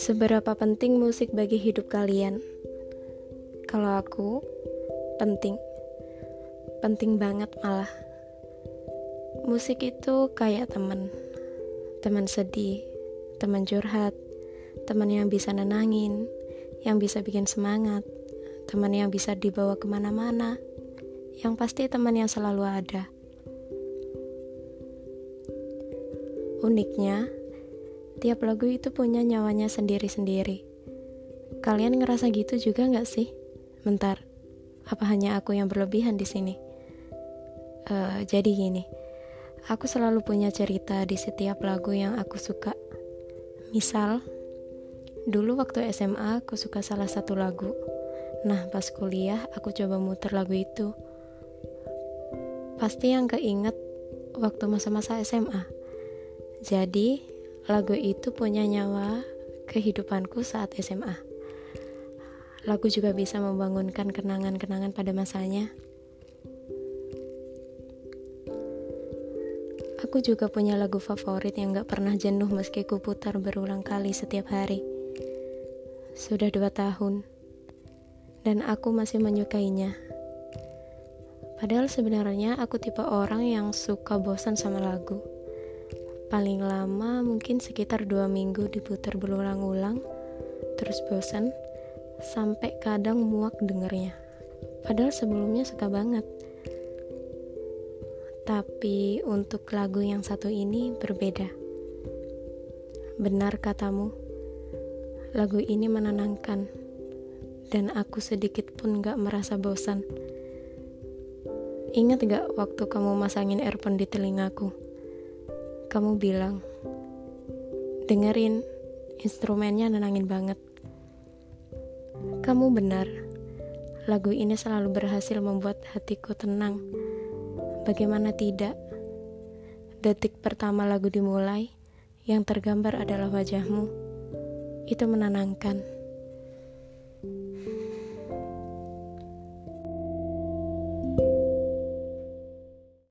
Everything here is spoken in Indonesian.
Seberapa penting musik bagi hidup kalian? Kalau aku, penting. Penting banget malah. Musik itu kayak teman. Teman sedih, teman curhat, teman yang bisa nenangin, yang bisa bikin semangat, teman yang bisa dibawa ke mana-mana, yang pasti teman yang selalu ada. Uniknya, tiap lagu itu punya nyawanya sendiri-sendiri. Kalian ngerasa gitu juga nggak sih? Bentar, apa hanya aku yang berlebihan di sini? Uh, jadi gini, aku selalu punya cerita di setiap lagu yang aku suka. Misal, dulu waktu SMA aku suka salah satu lagu. Nah, pas kuliah aku coba muter lagu itu. Pasti yang keinget waktu masa-masa SMA jadi, lagu itu punya nyawa kehidupanku saat SMA. Lagu juga bisa membangunkan kenangan-kenangan pada masanya. Aku juga punya lagu favorit yang gak pernah jenuh meski ku putar berulang kali setiap hari. Sudah dua tahun, dan aku masih menyukainya. Padahal sebenarnya aku tipe orang yang suka bosan sama lagu. Paling lama mungkin sekitar dua minggu diputar berulang-ulang, terus bosan, sampai kadang muak dengernya. Padahal sebelumnya suka banget. Tapi untuk lagu yang satu ini berbeda. Benar katamu, lagu ini menenangkan, dan aku sedikit pun gak merasa bosan. Ingat gak waktu kamu masangin earphone di telingaku? Kamu bilang, dengerin, instrumennya nenangin banget. Kamu benar, lagu ini selalu berhasil membuat hatiku tenang. Bagaimana tidak? Detik pertama lagu dimulai, yang tergambar adalah wajahmu. Itu menenangkan.